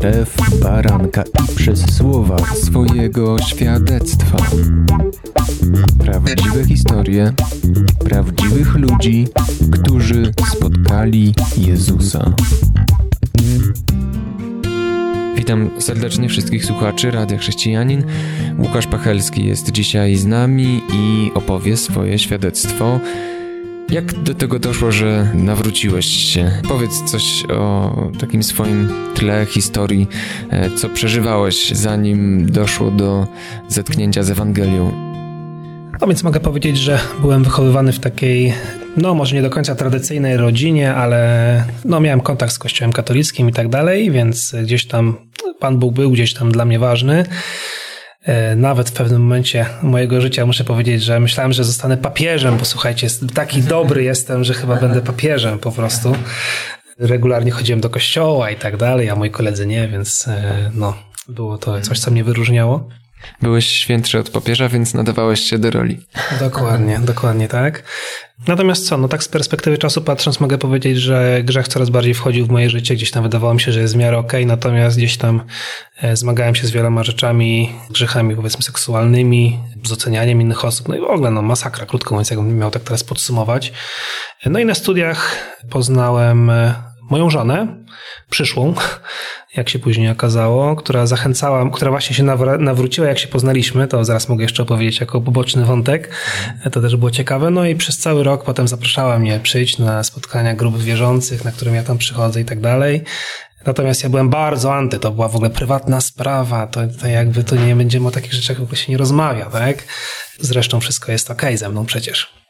krew baranka i przez słowa swojego świadectwa. Prawdziwe historie prawdziwych ludzi, którzy spotkali Jezusa. Witam serdecznie wszystkich słuchaczy Radia Chrześcijanin. Łukasz Pachelski jest dzisiaj z nami i opowie swoje świadectwo jak do tego doszło, że nawróciłeś się? Powiedz coś o takim swoim tle historii, e, co przeżywałeś zanim doszło do zetknięcia z Ewangelią. No więc mogę powiedzieć, że byłem wychowywany w takiej, no może nie do końca tradycyjnej rodzinie, ale no miałem kontakt z kościołem katolickim i tak dalej, więc gdzieś tam Pan Bóg był gdzieś tam dla mnie ważny. E, nawet w pewnym momencie mojego życia muszę powiedzieć, że myślałem, że zostanę papieżem, bo słuchajcie, taki dobry jestem, że chyba będę papieżem po prostu. Regularnie chodziłem do kościoła i tak dalej, a moi koledzy nie, więc e, no, było to coś, co mnie wyróżniało. Byłeś świętszy od papieża, więc nadawałeś się do roli. Dokładnie, dokładnie tak. Natomiast co, no tak z perspektywy czasu patrząc mogę powiedzieć, że grzech coraz bardziej wchodził w moje życie, gdzieś tam wydawało mi się, że jest w miarę okej, okay, natomiast gdzieś tam e, zmagałem się z wieloma rzeczami, grzechami powiedzmy seksualnymi, z ocenianiem innych osób, no i w ogóle no masakra, krótko mówiąc, jakbym miał tak teraz podsumować. No i na studiach poznałem e, moją żonę, przyszłą, jak się później okazało, która zachęcała, która właśnie się nawróciła, jak się poznaliśmy, to zaraz mogę jeszcze opowiedzieć jako poboczny wątek, to też było ciekawe, no i przez cały rok potem zapraszała mnie przyjść na spotkania grup wierzących, na którym ja tam przychodzę i tak dalej. Natomiast ja byłem bardzo anty, to była w ogóle prywatna sprawa, to, to jakby to nie będziemy o takich rzeczach w ogóle się nie rozmawia, tak? Zresztą wszystko jest okej okay ze mną przecież.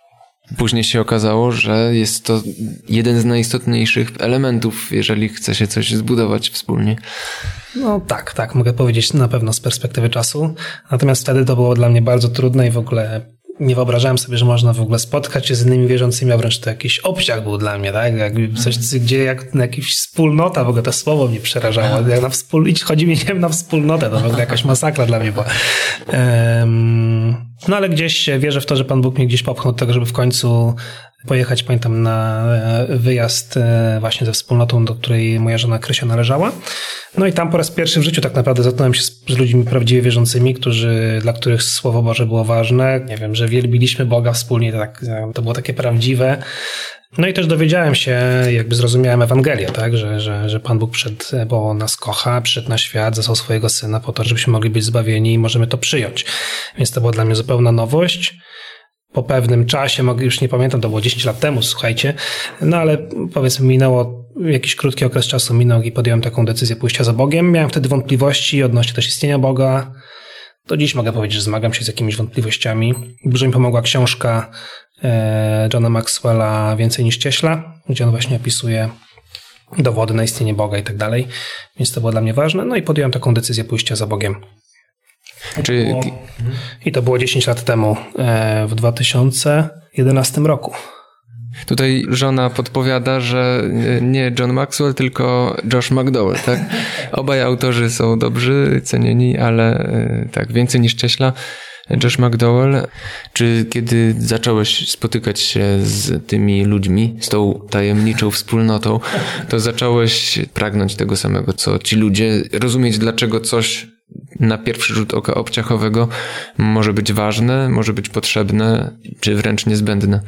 Później się okazało, że jest to jeden z najistotniejszych elementów, jeżeli chce się coś zbudować wspólnie. No tak, tak, mogę powiedzieć na pewno z perspektywy czasu. Natomiast wtedy to było dla mnie bardzo trudne i w ogóle nie wyobrażałem sobie, że można w ogóle spotkać się z innymi wierzącymi, a wręcz to jakiś obciach był dla mnie, tak? Jakby coś, gdzie jak na jakiś wspólnota, w ogóle to słowo mnie przerażało. Jak na wspól... chodzi mi, nie wiem, na wspólnotę, to w ogóle jakaś masakra dla mnie była. Um, no ale gdzieś wierzę w to, że Pan Bóg mnie gdzieś popchnął do tego, żeby w końcu pojechać, pamiętam, na e, wyjazd e, właśnie ze wspólnotą, do której moja żona Krysia należała. No i tam po raz pierwszy w życiu tak naprawdę zetknąłem się z, z ludźmi prawdziwie wierzącymi, którzy, dla których Słowo Boże było ważne. Nie wiem, że wielbiliśmy Boga wspólnie, tak, to było takie prawdziwe. No i też dowiedziałem się, jakby zrozumiałem Ewangelię, tak, że, że, że Pan Bóg przed, bo nas kocha, przyszedł na świat, zasłał swojego Syna po to, żebyśmy mogli być zbawieni i możemy to przyjąć. Więc to była dla mnie zupełna nowość po pewnym czasie, już nie pamiętam, to było 10 lat temu, słuchajcie, no ale powiedzmy minęło jakiś krótki okres czasu minął i podjąłem taką decyzję pójścia za Bogiem. Miałem wtedy wątpliwości odnośnie też istnienia Boga. Do dziś mogę powiedzieć, że zmagam się z jakimiś wątpliwościami. Dużo mi pomogła książka e, Johna Maxwella Więcej niż cieśla, gdzie on właśnie opisuje dowody na istnienie Boga i tak dalej. Więc to było dla mnie ważne. No i podjąłem taką decyzję pójścia za Bogiem. Czy... I to było 10 lat temu, e, w 2011 roku. Tutaj żona podpowiada, że nie John Maxwell, tylko Josh McDowell, tak? Obaj autorzy są dobrzy, cenieni, ale e, tak, więcej niż cieśla. Josh McDowell, czy kiedy zacząłeś spotykać się z tymi ludźmi, z tą tajemniczą wspólnotą, to zacząłeś pragnąć tego samego, co ci ludzie, rozumieć dlaczego coś na pierwszy rzut oka obciachowego może być ważne, może być potrzebne, czy wręcz niezbędne.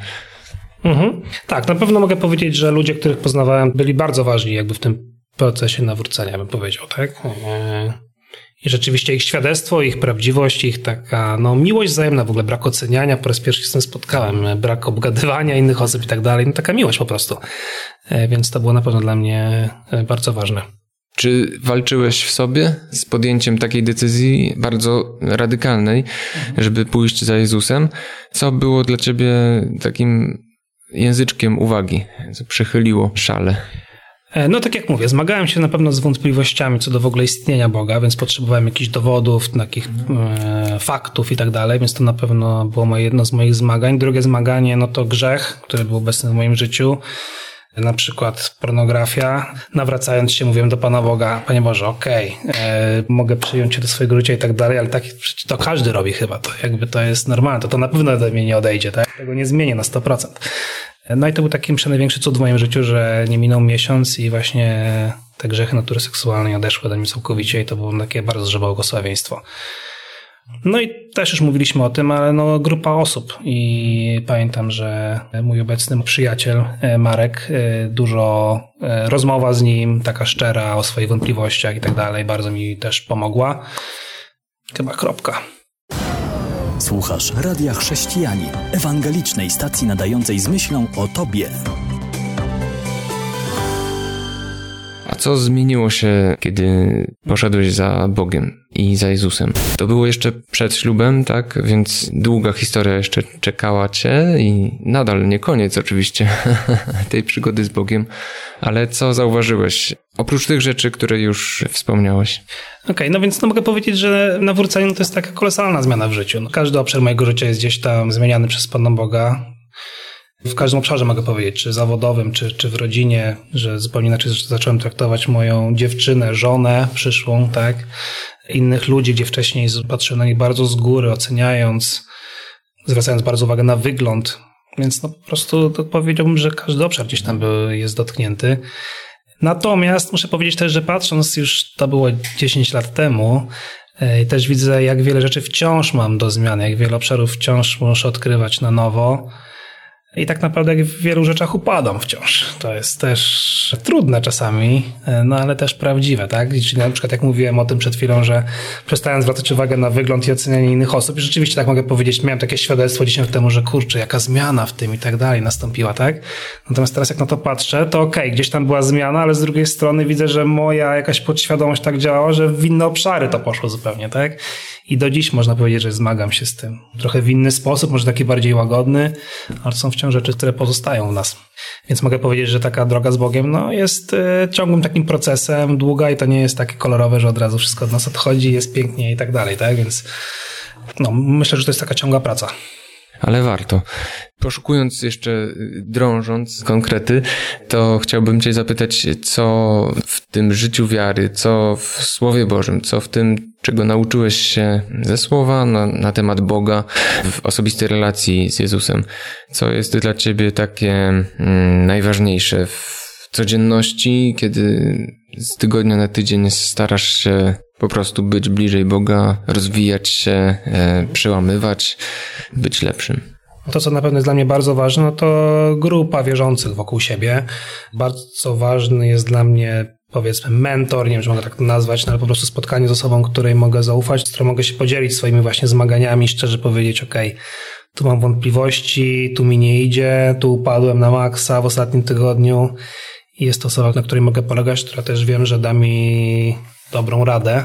Mhm. Tak, na pewno mogę powiedzieć, że ludzie, których poznawałem, byli bardzo ważni jakby w tym procesie nawrócenia, bym powiedział, tak? I rzeczywiście ich świadectwo, ich prawdziwość, ich taka no, miłość wzajemna, w ogóle brak oceniania, po raz pierwszy się z tym spotkałem, brak obgadywania innych osób i tak dalej, no taka miłość po prostu. E, więc to było na pewno dla mnie e, bardzo ważne. Czy walczyłeś w sobie z podjęciem takiej decyzji bardzo radykalnej, żeby pójść za Jezusem? Co było dla ciebie takim języczkiem uwagi, co przechyliło szale? E, no tak jak mówię, zmagałem się na pewno z wątpliwościami co do w ogóle istnienia Boga, więc potrzebowałem jakichś dowodów, takich e, faktów i tak dalej, więc to na pewno było moje, jedno z moich zmagań. Drugie zmaganie, no to grzech, który był obecny w moim życiu na przykład pornografia, nawracając się mówiłem do Pana Boga, Panie Boże, okej, okay, e, mogę przyjąć Cię do swojego życia i tak dalej, ale tak to każdy robi chyba, to jakby to jest normalne, to to na pewno ode mnie nie odejdzie, tak? Tego nie zmienię na 100%. No i to był taki największy cud w moim życiu, że nie minął miesiąc i właśnie te grzechy natury seksualnej odeszły do mnie całkowicie i to było takie bardzo duże błogosławieństwo. No i też już mówiliśmy o tym, ale no grupa osób i pamiętam, że mój obecny przyjaciel e, Marek, e, dużo e, rozmowa z nim, taka szczera o swoich wątpliwościach i tak dalej, bardzo mi też pomogła. Chyba kropka. Słuchasz Radia Chrześcijani, ewangelicznej stacji nadającej z myślą o Tobie. Co zmieniło się, kiedy poszedłeś za Bogiem i za Jezusem? To było jeszcze przed ślubem, tak? Więc długa historia jeszcze czekała cię i nadal nie koniec oczywiście tej przygody z Bogiem. Ale co zauważyłeś? Oprócz tych rzeczy, które już wspomniałeś. Okej, okay, no więc no mogę powiedzieć, że nawrócenie to jest taka kolosalna zmiana w życiu. No każdy obszar mojego życia jest gdzieś tam zmieniany przez Pana Boga. W każdym obszarze mogę powiedzieć, czy zawodowym, czy, czy w rodzinie, że zupełnie inaczej zacząłem traktować moją dziewczynę, żonę przyszłą, tak? Innych ludzi, gdzie wcześniej patrzyłem na nich bardzo z góry, oceniając, zwracając bardzo uwagę na wygląd. Więc no po prostu to powiedziałbym, że każdy obszar gdzieś tam był, jest dotknięty. Natomiast muszę powiedzieć też, że patrząc już, to było 10 lat temu, e, i też widzę, jak wiele rzeczy wciąż mam do zmiany, jak wiele obszarów wciąż muszę odkrywać na nowo. I tak naprawdę w wielu rzeczach upadam wciąż. To jest też trudne czasami, e, no ale też prawdziwe, tak? Czyli na przykład jak mówiłem o tym przed chwilą, że przestałem zwracać uwagę na wygląd i ocenianie innych osób i rzeczywiście tak mogę powiedzieć, miałem takie świadectwo 10 lat temu, że kurczę, jaka zmiana w tym i tak dalej nastąpiła, tak? Natomiast teraz jak na to patrzę, to okej, okay, gdzieś tam była zmiana, ale z drugiej strony widzę, że moja jakaś podświadomość tak działała, że w inne obszary to poszło zupełnie, tak? I do dziś można powiedzieć, że zmagam się z tym. Trochę w inny sposób, może taki bardziej łagodny, ale są wciąż rzeczy, które pozostają w nas. Więc mogę powiedzieć, że taka droga z Bogiem no, jest e, ciągłym takim procesem, długa i to nie jest takie kolorowe, że od razu wszystko od nas odchodzi, jest pięknie i tak dalej, tak? Więc no, myślę, że to jest taka ciągła praca ale warto. Poszukując jeszcze, y, drążąc konkrety, to chciałbym Cię zapytać, co w tym życiu wiary, co w Słowie Bożym, co w tym, czego nauczyłeś się ze Słowa na, na temat Boga w osobistej relacji z Jezusem. Co jest dla Ciebie takie mm, najważniejsze w codzienności, kiedy z tygodnia na tydzień starasz się po prostu być bliżej Boga, rozwijać się, e, przełamywać, być lepszym. To, co na pewno jest dla mnie bardzo ważne, no to grupa wierzących wokół siebie. Bardzo ważny jest dla mnie powiedzmy mentor, nie wiem, czy mogę tak to nazwać, no ale po prostu spotkanie z osobą, której mogę zaufać, z którą mogę się podzielić swoimi właśnie zmaganiami, szczerze powiedzieć, ok, tu mam wątpliwości, tu mi nie idzie, tu upadłem na maksa w ostatnim tygodniu i jest to osoba, na której mogę polegać, która też wiem, że da mi dobrą radę.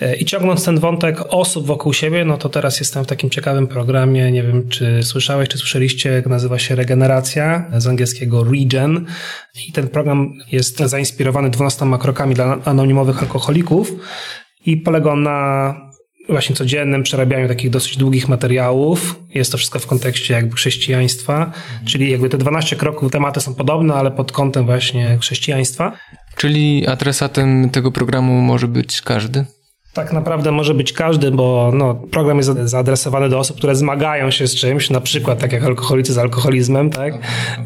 E, I ciągnąc ten wątek osób wokół siebie, no to teraz jestem w takim ciekawym programie, nie wiem czy słyszałeś, czy słyszeliście, nazywa się Regeneracja, z angielskiego Regen. I ten program jest zainspirowany 12 krokami dla anonimowych alkoholików i polega on na właśnie codziennym przerabianiu takich dosyć długich materiałów. Jest to wszystko w kontekście jakby chrześcijaństwa, czyli jakby te 12 kroków, tematy są podobne, ale pod kątem właśnie chrześcijaństwa. Czyli adresatem tego programu może być każdy? Tak naprawdę może być każdy, bo no, program jest zaadresowany do osób, które zmagają się z czymś, na przykład tak jak alkoholicy z alkoholizmem, tak?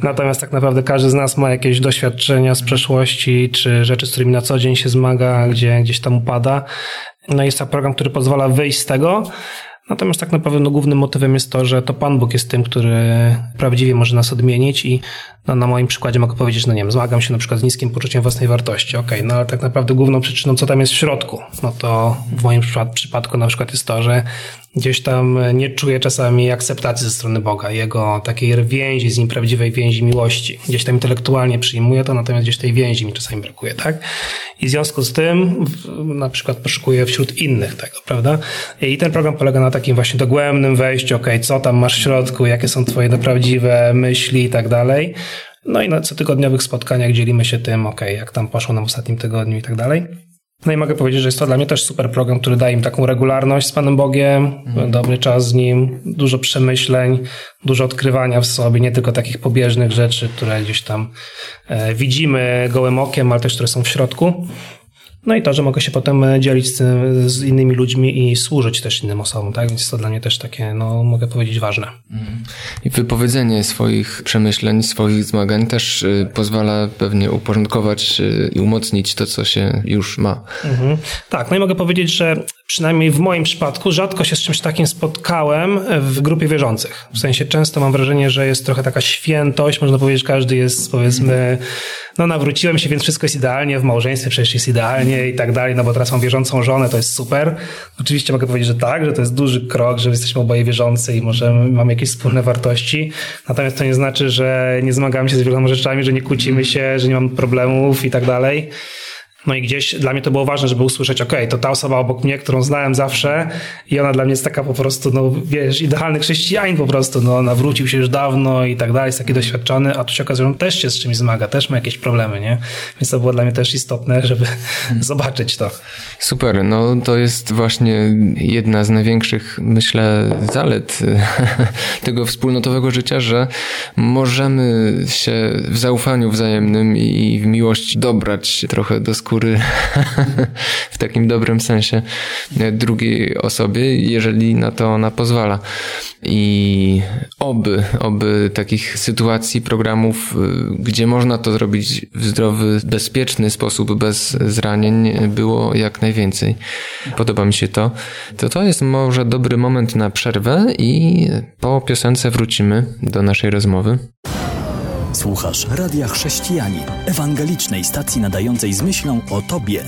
Natomiast tak naprawdę każdy z nas ma jakieś doświadczenia z przeszłości, czy rzeczy, z którymi na co dzień się zmaga, gdzie gdzieś tam upada. No jest to program, który pozwala wyjść z tego. Natomiast tak naprawdę no, głównym motywem jest to, że to Pan Bóg jest tym, który prawdziwie może nas odmienić i no, na moim przykładzie mogę powiedzieć, no nie wiem, zmagam się na przykład z niskim poczuciem własnej wartości. Okej, okay, no ale tak naprawdę główną przyczyną, co tam jest w środku, no to w moim przypadku na przykład jest to, że gdzieś tam nie czuję czasami akceptacji ze strony Boga, jego takiej więzi z nim, prawdziwej więzi miłości. Gdzieś tam intelektualnie przyjmuję to, natomiast gdzieś tej więzi mi czasami brakuje, tak? I w związku z tym na przykład poszukuję wśród innych tego, prawda? I ten program polega na takim właśnie dogłębnym wejściu, ok, co tam masz w środku, jakie są twoje prawdziwe myśli i tak dalej. No i na cotygodniowych spotkaniach dzielimy się tym, ok, jak tam poszło nam w ostatnim tygodniu i tak dalej. No i mogę powiedzieć, że jest to dla mnie też super program, który daje im taką regularność z Panem Bogiem, mm. dobry czas z Nim, dużo przemyśleń, dużo odkrywania w sobie, nie tylko takich pobieżnych rzeczy, które gdzieś tam e, widzimy gołym okiem, ale też które są w środku. No i to, że mogę się potem dzielić z, z innymi ludźmi i służyć też innym osobom, tak? Więc to dla mnie też takie, no mogę powiedzieć, ważne. I wypowiedzenie swoich przemyśleń, swoich zmagań też y, pozwala pewnie uporządkować y, i umocnić to, co się już ma. Mhm. Tak, no i mogę powiedzieć, że przynajmniej w moim przypadku rzadko się z czymś takim spotkałem w grupie wierzących. W sensie często mam wrażenie, że jest trochę taka świętość, można powiedzieć, każdy jest powiedzmy, no nawróciłem się, więc wszystko jest idealnie, w małżeństwie przecież jest idealnie i tak dalej, no bo teraz mam wierzącą żonę, to jest super. Oczywiście mogę powiedzieć, że tak, że to jest duży krok, że jesteśmy oboje wierzący i możemy, mamy jakieś wspólne wartości, natomiast to nie znaczy, że nie zmagamy się z wieloma rzeczami, że nie kłócimy się, że nie mamy problemów i tak dalej. No i gdzieś dla mnie to było ważne, żeby usłyszeć, ok, to ta osoba obok mnie, którą znałem zawsze i ona dla mnie jest taka po prostu, no wiesz, idealny chrześcijanin po prostu, no nawrócił się już dawno i tak dalej, jest taki doświadczony, a tu się okazuje, że on też się z czymś zmaga, też ma jakieś problemy, nie? Więc to było dla mnie też istotne, żeby zobaczyć to. Super, no to jest właśnie jedna z największych, myślę, zalet tego wspólnotowego życia, że możemy się w zaufaniu wzajemnym i w miłości dobrać trochę do skóry skóry w takim dobrym sensie drugiej osobie, jeżeli na to ona pozwala. I oby, oby takich sytuacji, programów, gdzie można to zrobić w zdrowy, bezpieczny sposób, bez zranień, było jak najwięcej. Podoba mi się to. To to jest może dobry moment na przerwę i po piosence wrócimy do naszej rozmowy. Słuchasz Radia Chrześcijani, ewangelicznej stacji nadającej z myślą o Tobie.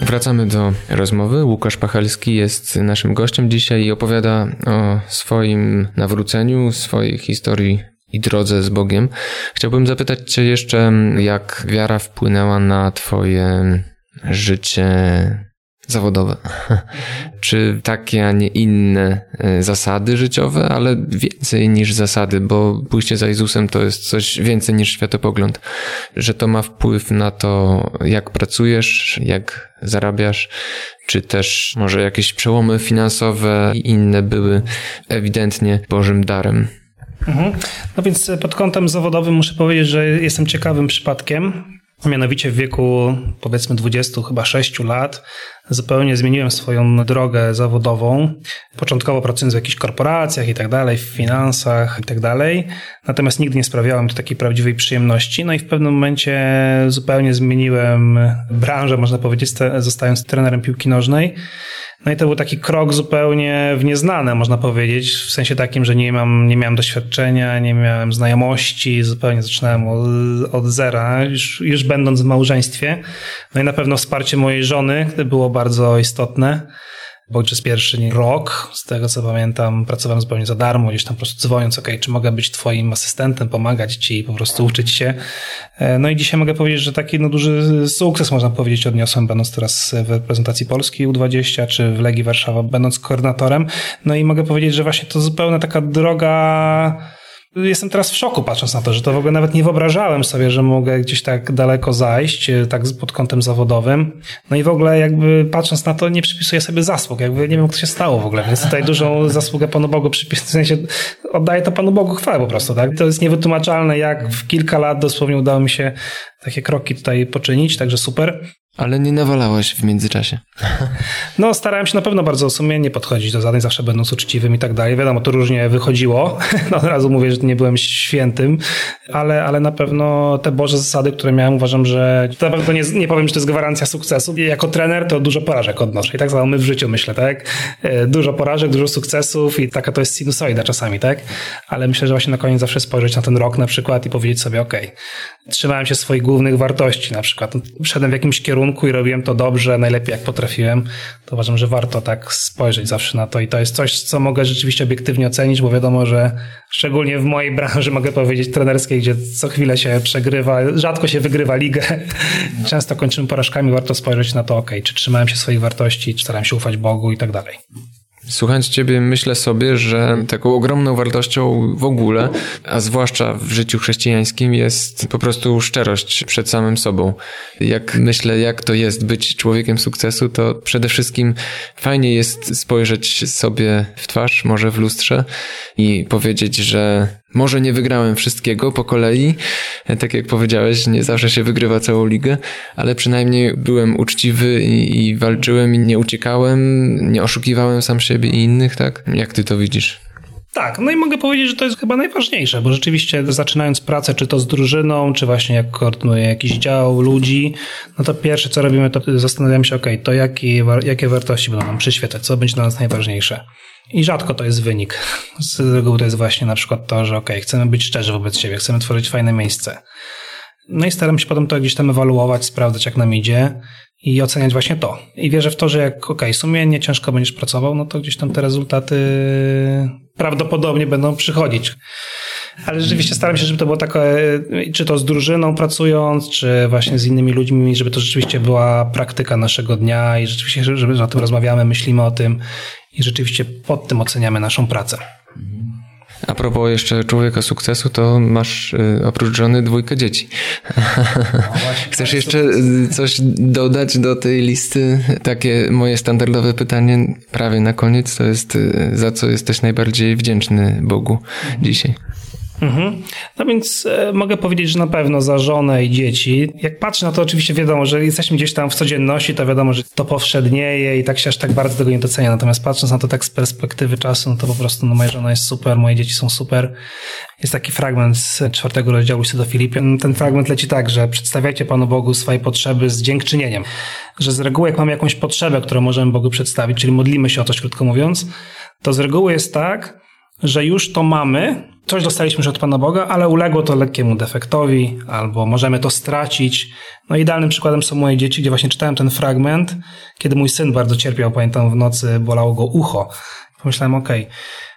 Wracamy do rozmowy. Łukasz Pachalski jest naszym gościem dzisiaj i opowiada o swoim nawróceniu, swojej historii i drodze z Bogiem. Chciałbym zapytać Cię jeszcze, jak wiara wpłynęła na Twoje życie zawodowe. Czy takie, a nie inne e, zasady życiowe, ale więcej niż zasady, bo pójście za Jezusem to jest coś więcej niż światopogląd. Że to ma wpływ na to, jak pracujesz, jak zarabiasz, czy też może jakieś przełomy finansowe i inne były ewidentnie Bożym darem. Mhm. No więc pod kątem zawodowym muszę powiedzieć, że jestem ciekawym przypadkiem. Mianowicie w wieku powiedzmy 20 chyba 6 lat zupełnie zmieniłem swoją drogę zawodową. Początkowo pracując w jakichś korporacjach i tak dalej, w finansach i tak dalej. Natomiast nigdy nie sprawiałem to takiej prawdziwej przyjemności. No i w pewnym momencie zupełnie zmieniłem branżę, można powiedzieć, zostając trenerem piłki nożnej. No i to był taki krok zupełnie w nieznane, można powiedzieć, w sensie takim, że nie, mam, nie miałem doświadczenia, nie miałem znajomości, zupełnie zaczynałem od, od zera, już, już będąc w małżeństwie. No i na pewno wsparcie mojej żony było bardzo istotne bo przez pierwszy rok, z tego co pamiętam, pracowałem zupełnie za darmo, gdzieś tam po prostu dzwoniąc, ok, czy mogę być twoim asystentem, pomagać ci i po prostu uczyć się. E, no i dzisiaj mogę powiedzieć, że taki no, duży sukces, można powiedzieć, odniosłem, będąc teraz w reprezentacji Polski U20, czy w Legii Warszawa, będąc koordynatorem. No i mogę powiedzieć, że właśnie to zupełnie taka droga Jestem teraz w szoku patrząc na to, że to w ogóle nawet nie wyobrażałem sobie, że mogę gdzieś tak daleko zajść, e, tak pod kątem zawodowym. No i w ogóle jakby patrząc na to nie przypisuję sobie zasług, jakby nie wiem, jak to się stało w ogóle, więc tutaj dużą zasługę Panu Bogu przypisuję, w sensie oddaję to Panu Bogu chwałę po prostu, tak? To jest niewytłumaczalne, jak w kilka lat dosłownie udało mi się takie kroki tutaj poczynić, także super. Ale nie nawalałeś w międzyczasie. No, starałem się na pewno bardzo sumiennie podchodzić do zadań, zawsze będąc uczciwym i tak dalej. Wiadomo, to różnie wychodziło. No, od razu mówię, że nie byłem świętym, ale, ale na pewno te Boże zasady, które miałem, uważam, że na pewno nie, nie powiem, że to jest gwarancja sukcesu. Jako trener to dużo porażek odnoszę. I tak samo my w życiu myślę, tak? E, dużo porażek, dużo sukcesów i taka to jest sinusoida czasami, tak? Ale myślę, że właśnie na koniec zawsze spojrzeć na ten rok na przykład i powiedzieć sobie, ok, trzymałem się swoich głównych wartości na przykład. Szedłem w jakimś kierunku i robiłem to dobrze, najlepiej jak potrafiłem, to uważam, że warto tak spojrzeć zawsze na to i to jest coś, co mogę rzeczywiście obiektywnie ocenić, bo wiadomo, że szczególnie w mojej branży mogę powiedzieć trenerskiej, gdzie co chwilę się przegrywa, rzadko się wygrywa ligę, często kończymy porażkami, warto spojrzeć na to, ok, czy trzymałem się swoich wartości, czy starałem się ufać Bogu i tak dalej. Słuchając Ciebie, myślę sobie, że taką ogromną wartością w ogóle, a zwłaszcza w życiu chrześcijańskim, jest po prostu szczerość przed samym sobą. Jak myślę, jak to jest być człowiekiem sukcesu, to przede wszystkim fajnie jest spojrzeć sobie w twarz, może w lustrze i powiedzieć, że Może nie wygrałem wszystkiego po kolei, tak jak powiedziałeś, nie zawsze się wygrywa całą ligę, ale przynajmniej byłem uczciwy i, i walczyłem i nie uciekałem, nie oszukiwałem sam siebie i innych, tak? Jak ty to widzisz? Tak, no i mogę powiedzieć, że to jest chyba najważniejsze, bo rzeczywiście zaczynając pracę, czy to z drużyną, czy właśnie jak koordynuję jakiś dział ludzi, no to pierwsze co robimy, to zastanawiamy się, ok, to jakie, jakie wartości będą nam przyświecać, co będzie dla nas najważniejsze. I rzadko to jest wynik. Z reguły to jest właśnie na przykład to, że ok, chcemy być szczerzy wobec siebie, chcemy tworzyć fajne miejsce. No i staram się potem to gdzieś tam ewaluować, sprawdzać jak nam idzie i oceniać właśnie to. I wierzę w to, że jak ok, sumiennie ciężko będziesz pracował, no to gdzieś tam te rezultaty prawdopodobnie będą przychodzić. Ale rzeczywiście staram się, żeby to było takie, czy to z drużyną pracując, czy właśnie z innymi ludźmi, żeby to rzeczywiście była praktyka naszego dnia i rzeczywiście, żeby o tym rozmawiamy, myślimy o tym i rzeczywiście pod tym oceniamy naszą pracę. A propos jeszcze człowieka sukcesu, to masz y, oprócz żony dwójkę dzieci. No Chcesz jeszcze y, coś dodać do tej listy? Takie moje standardowe pytanie prawie na koniec to jest, y, za co jesteś najbardziej wdzięczny Bogu dzisiaj? Mhm. No więc e, mogę powiedzieć, że na pewno za żonę i dzieci. Jak patrzę na to, oczywiście wiadomo, że jesteśmy gdzieś tam w codzienności, to wiadomo, że to powszednieje i tak się aż tak bardzo tego nie docenia. Natomiast patrząc na to tak z perspektywy czasu, no to po prostu no, moja żona jest super, moje dzieci są super. Jest taki fragment z czwartego rozdziału do Filipian. Ten fragment leci tak, że przedstawiajcie Panu Bogu swoje potrzeby z dziękczynieniem. Że z reguły jak mamy jakąś potrzebę, którą możemy Bogu przedstawić, czyli modlimy się o coś, krótko mówiąc, to z reguły jest tak, że już to mamy, coś dostaliśmy już od Pana Boga, ale uległo to lekkiemu defektowi, albo możemy to stracić. No idealnym przykładem są moje dzieci, gdzie właśnie czytałem ten fragment, kiedy mój syn bardzo cierpiał, pamiętam w nocy bolało go ucho. Pomyślałem, okej, okay,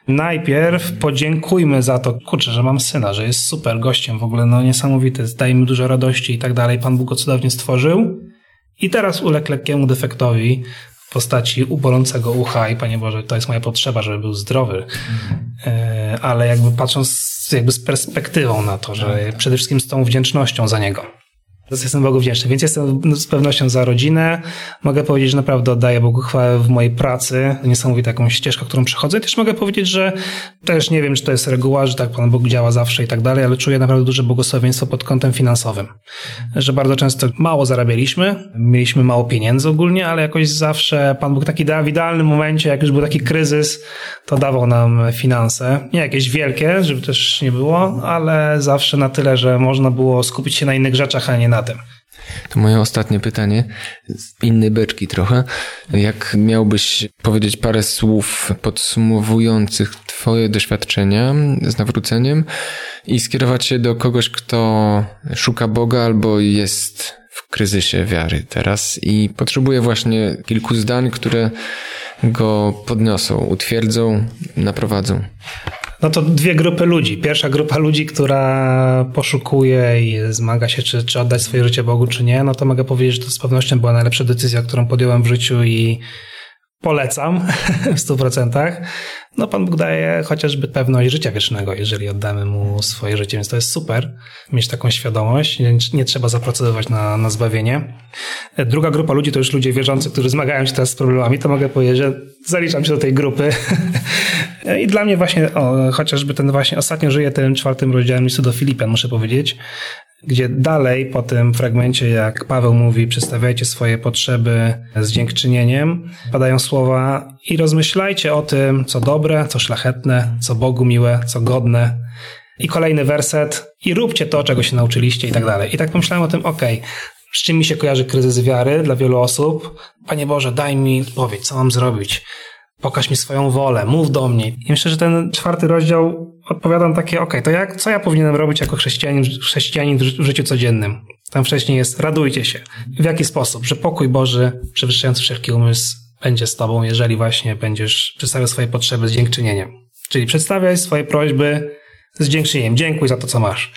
najpierw podziękujmy za to, kurczę, że mam syna, że jest super gościem w ogóle, no niesamowity, daje mi dużo radości i tak dalej, Pan Bóg go cudownie stworzył. I teraz uległ lekkiemu defektowi, postaci ubolącego ucha i Panie Boże, to jest moja potrzeba, żeby był zdrowy. E, ale jakby patrząc jakby z perspektywą na to, że tak. przede wszystkim z tą wdzięcznością za niego. Jestem Bogu wdzięczny, więc jestem z pewnością za rodzinę. Mogę powiedzieć, że naprawdę oddaję Bogu chwałę w mojej pracy. Niesamowita taką ścieżkę, którą przechodzę. I też mogę powiedzieć, że też nie wiem, czy to jest reguła, że tak Pan Bóg działa zawsze i tak dalej, ale czuję naprawdę duże błogosławieństwo pod kątem finansowym. Że bardzo często mało zarabialiśmy, mieliśmy mało pieniędzy ogólnie, ale jakoś zawsze Pan Bóg taki w idealnym momencie, jak już był taki kryzys, to dawał nam finanse. Nie jakieś wielkie, żeby też nie było, ale zawsze na tyle, że można było skupić się na innych rzeczach, a nie na To moje ostatnie pytanie, inny beczki trochę. Jak miałbyś powiedzieć parę słów podsumowujących Twoje doświadczenia z nawróceniem i skierować się do kogoś, kto szuka Boga albo jest w kryzysie wiary teraz i potrzebuje właśnie kilku zdań, które go podniosą, utwierdzą, naprowadzą? No to dwie grupy ludzi. Pierwsza grupa ludzi, która poszukuje i zmaga się, czy, czy oddać swoje życie Bogu, czy nie, no to mogę powiedzieć, że to z pewnością była najlepsza decyzja, którą podjąłem w życiu i polecam w 100%. No Pan Bóg daje chociażby pewność życia wiecznego, jeżeli oddamy Mu swoje życie, więc to jest super mieć taką świadomość. Nie, nie trzeba zaprocedować na, na zbawienie. Druga grupa ludzi to już ludzie wierzący, którzy zmagają się teraz z problemami, to mogę powiedzieć, że zaliczam się do tej grupy. I dla mnie właśnie, o, chociażby ten właśnie ostatnio żyję tym czwartym rozdziałem listu do Filipian, muszę powiedzieć, gdzie dalej po tym fragmencie, jak Paweł mówi, przedstawiajcie swoje potrzeby z dziękczynieniem, padają słowa i rozmyślajcie o tym, co dobre, co szlachetne, co Bogu miłe, co godne. I kolejny werset i róbcie to, czego się nauczyliście i tak dalej. I tak pomyślałem o tym, okej, okay, z czym mi się kojarzy kryzys wiary dla wielu osób? Panie Boże, daj mi odpowiedź, co mam zrobić? Pokaż mi swoją wolę, mów do mnie. I myślę, że ten czwarty rozdział odpowiada na takie, ok, to jak, co ja powinienem robić jako chrześcijanin, chrześcijanin w życiu codziennym? Tam wcześniej jest, radujcie się. W jaki sposób? Że pokój Boży, przewyższający wszelki umysł, będzie z tobą, jeżeli właśnie będziesz przedstawiał swoje potrzeby z dziękczynieniem. Czyli przedstawiaj swoje prośby z dziękczynieniem. Dziękuj za to, co masz.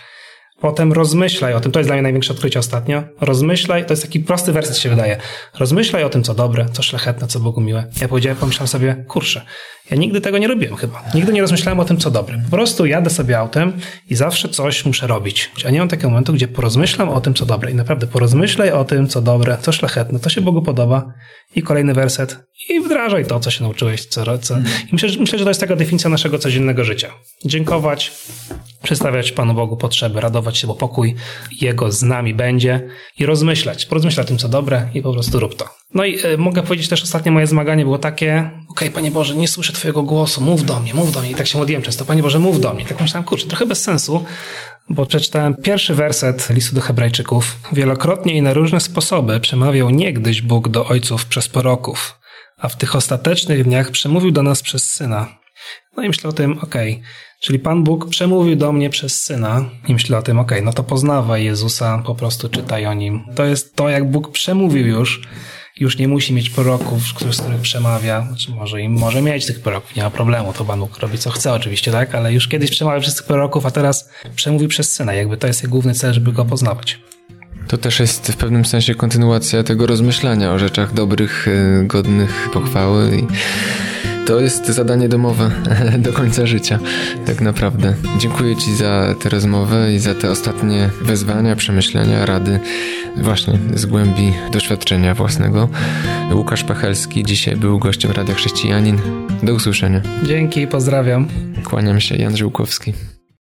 Potem rozmyślaj o tym, to jest dla mnie największe odkrycie ostatnio. Rozmyślaj, to jest taki prosty werset się wydaje. Rozmyślaj o tym, co dobre, co szlachetne, co Bogu miłe. Ja powiedziałem, pomyślałem sobie, kurczę, ja nigdy tego nie robiłem chyba. Nigdy nie rozmyślałem o tym, co dobre. Po prostu jadę sobie autem i zawsze coś muszę robić. A nie mam takiego momentu, gdzie porozmyślam o tym, co dobre. I naprawdę porozmyślaj o tym, co dobre, co szlachetne, co się Bogu podoba. I kolejny werset. I wdrażaj to, co się nauczyłeś. Co, co. I myślę, myślę, że to jest taka definicja naszego codziennego życia. Dziękować, przedstawiać Panu Bogu potrzeby, radować się, bo pokój Jego z nami będzie i rozmyślać. Porozmyślać o tym, co dobre i po prostu rób to. No i y, mogę powiedzieć też, ostatnie moje zmaganie było takie, okej, okay, Panie Boże, nie słyszę Twojego głosu, mów do mnie, mów do mnie. I tak się modliłem często, Panie Boże, mów do mnie. Tak myślałem, kurczę, trochę bez sensu, bo przeczytałem pierwszy werset listu do Hebrajczyków. Wielokrotnie i na różne sposoby przemawiał niegdyś Bóg do ojców przez poroków, a w tych ostatecznych dniach przemówił do nas przez Syna. No i myślę o tym, okej, okay, czyli Pan Bóg przemówił do mnie przez Syna i myślę o tym, okay, no to poznawaj Jezusa, po prostu czytaj o Nim. To jest to, jak Bóg przemówił już, już nie musi mieć proroków, z których przemawia, znaczy może i może mieć tych proroków, nie ma problemu, to Pan Bóg robi co chce oczywiście, tak, ale już kiedyś przemawiał przez tych proroków, a teraz przemówi przez Syna, jakby to jest jego główny cel, żeby go poznawać. To też jest w pewnym sensie kontynuacja tego rozmyślania o rzeczach dobrych, y, godnych pochwały i to jest zadanie domowe do końca życia, tak naprawdę. Dziękuję Ci za tę rozmowę i za te ostatnie wezwania, przemyślenia, rady właśnie z głębi doświadczenia własnego. Łukasz Pachelski dzisiaj był gościem Radia Chrześcijanin. Do usłyszenia. Dzięki, pozdrawiam. Kłaniam się, Jan Żyłkowski.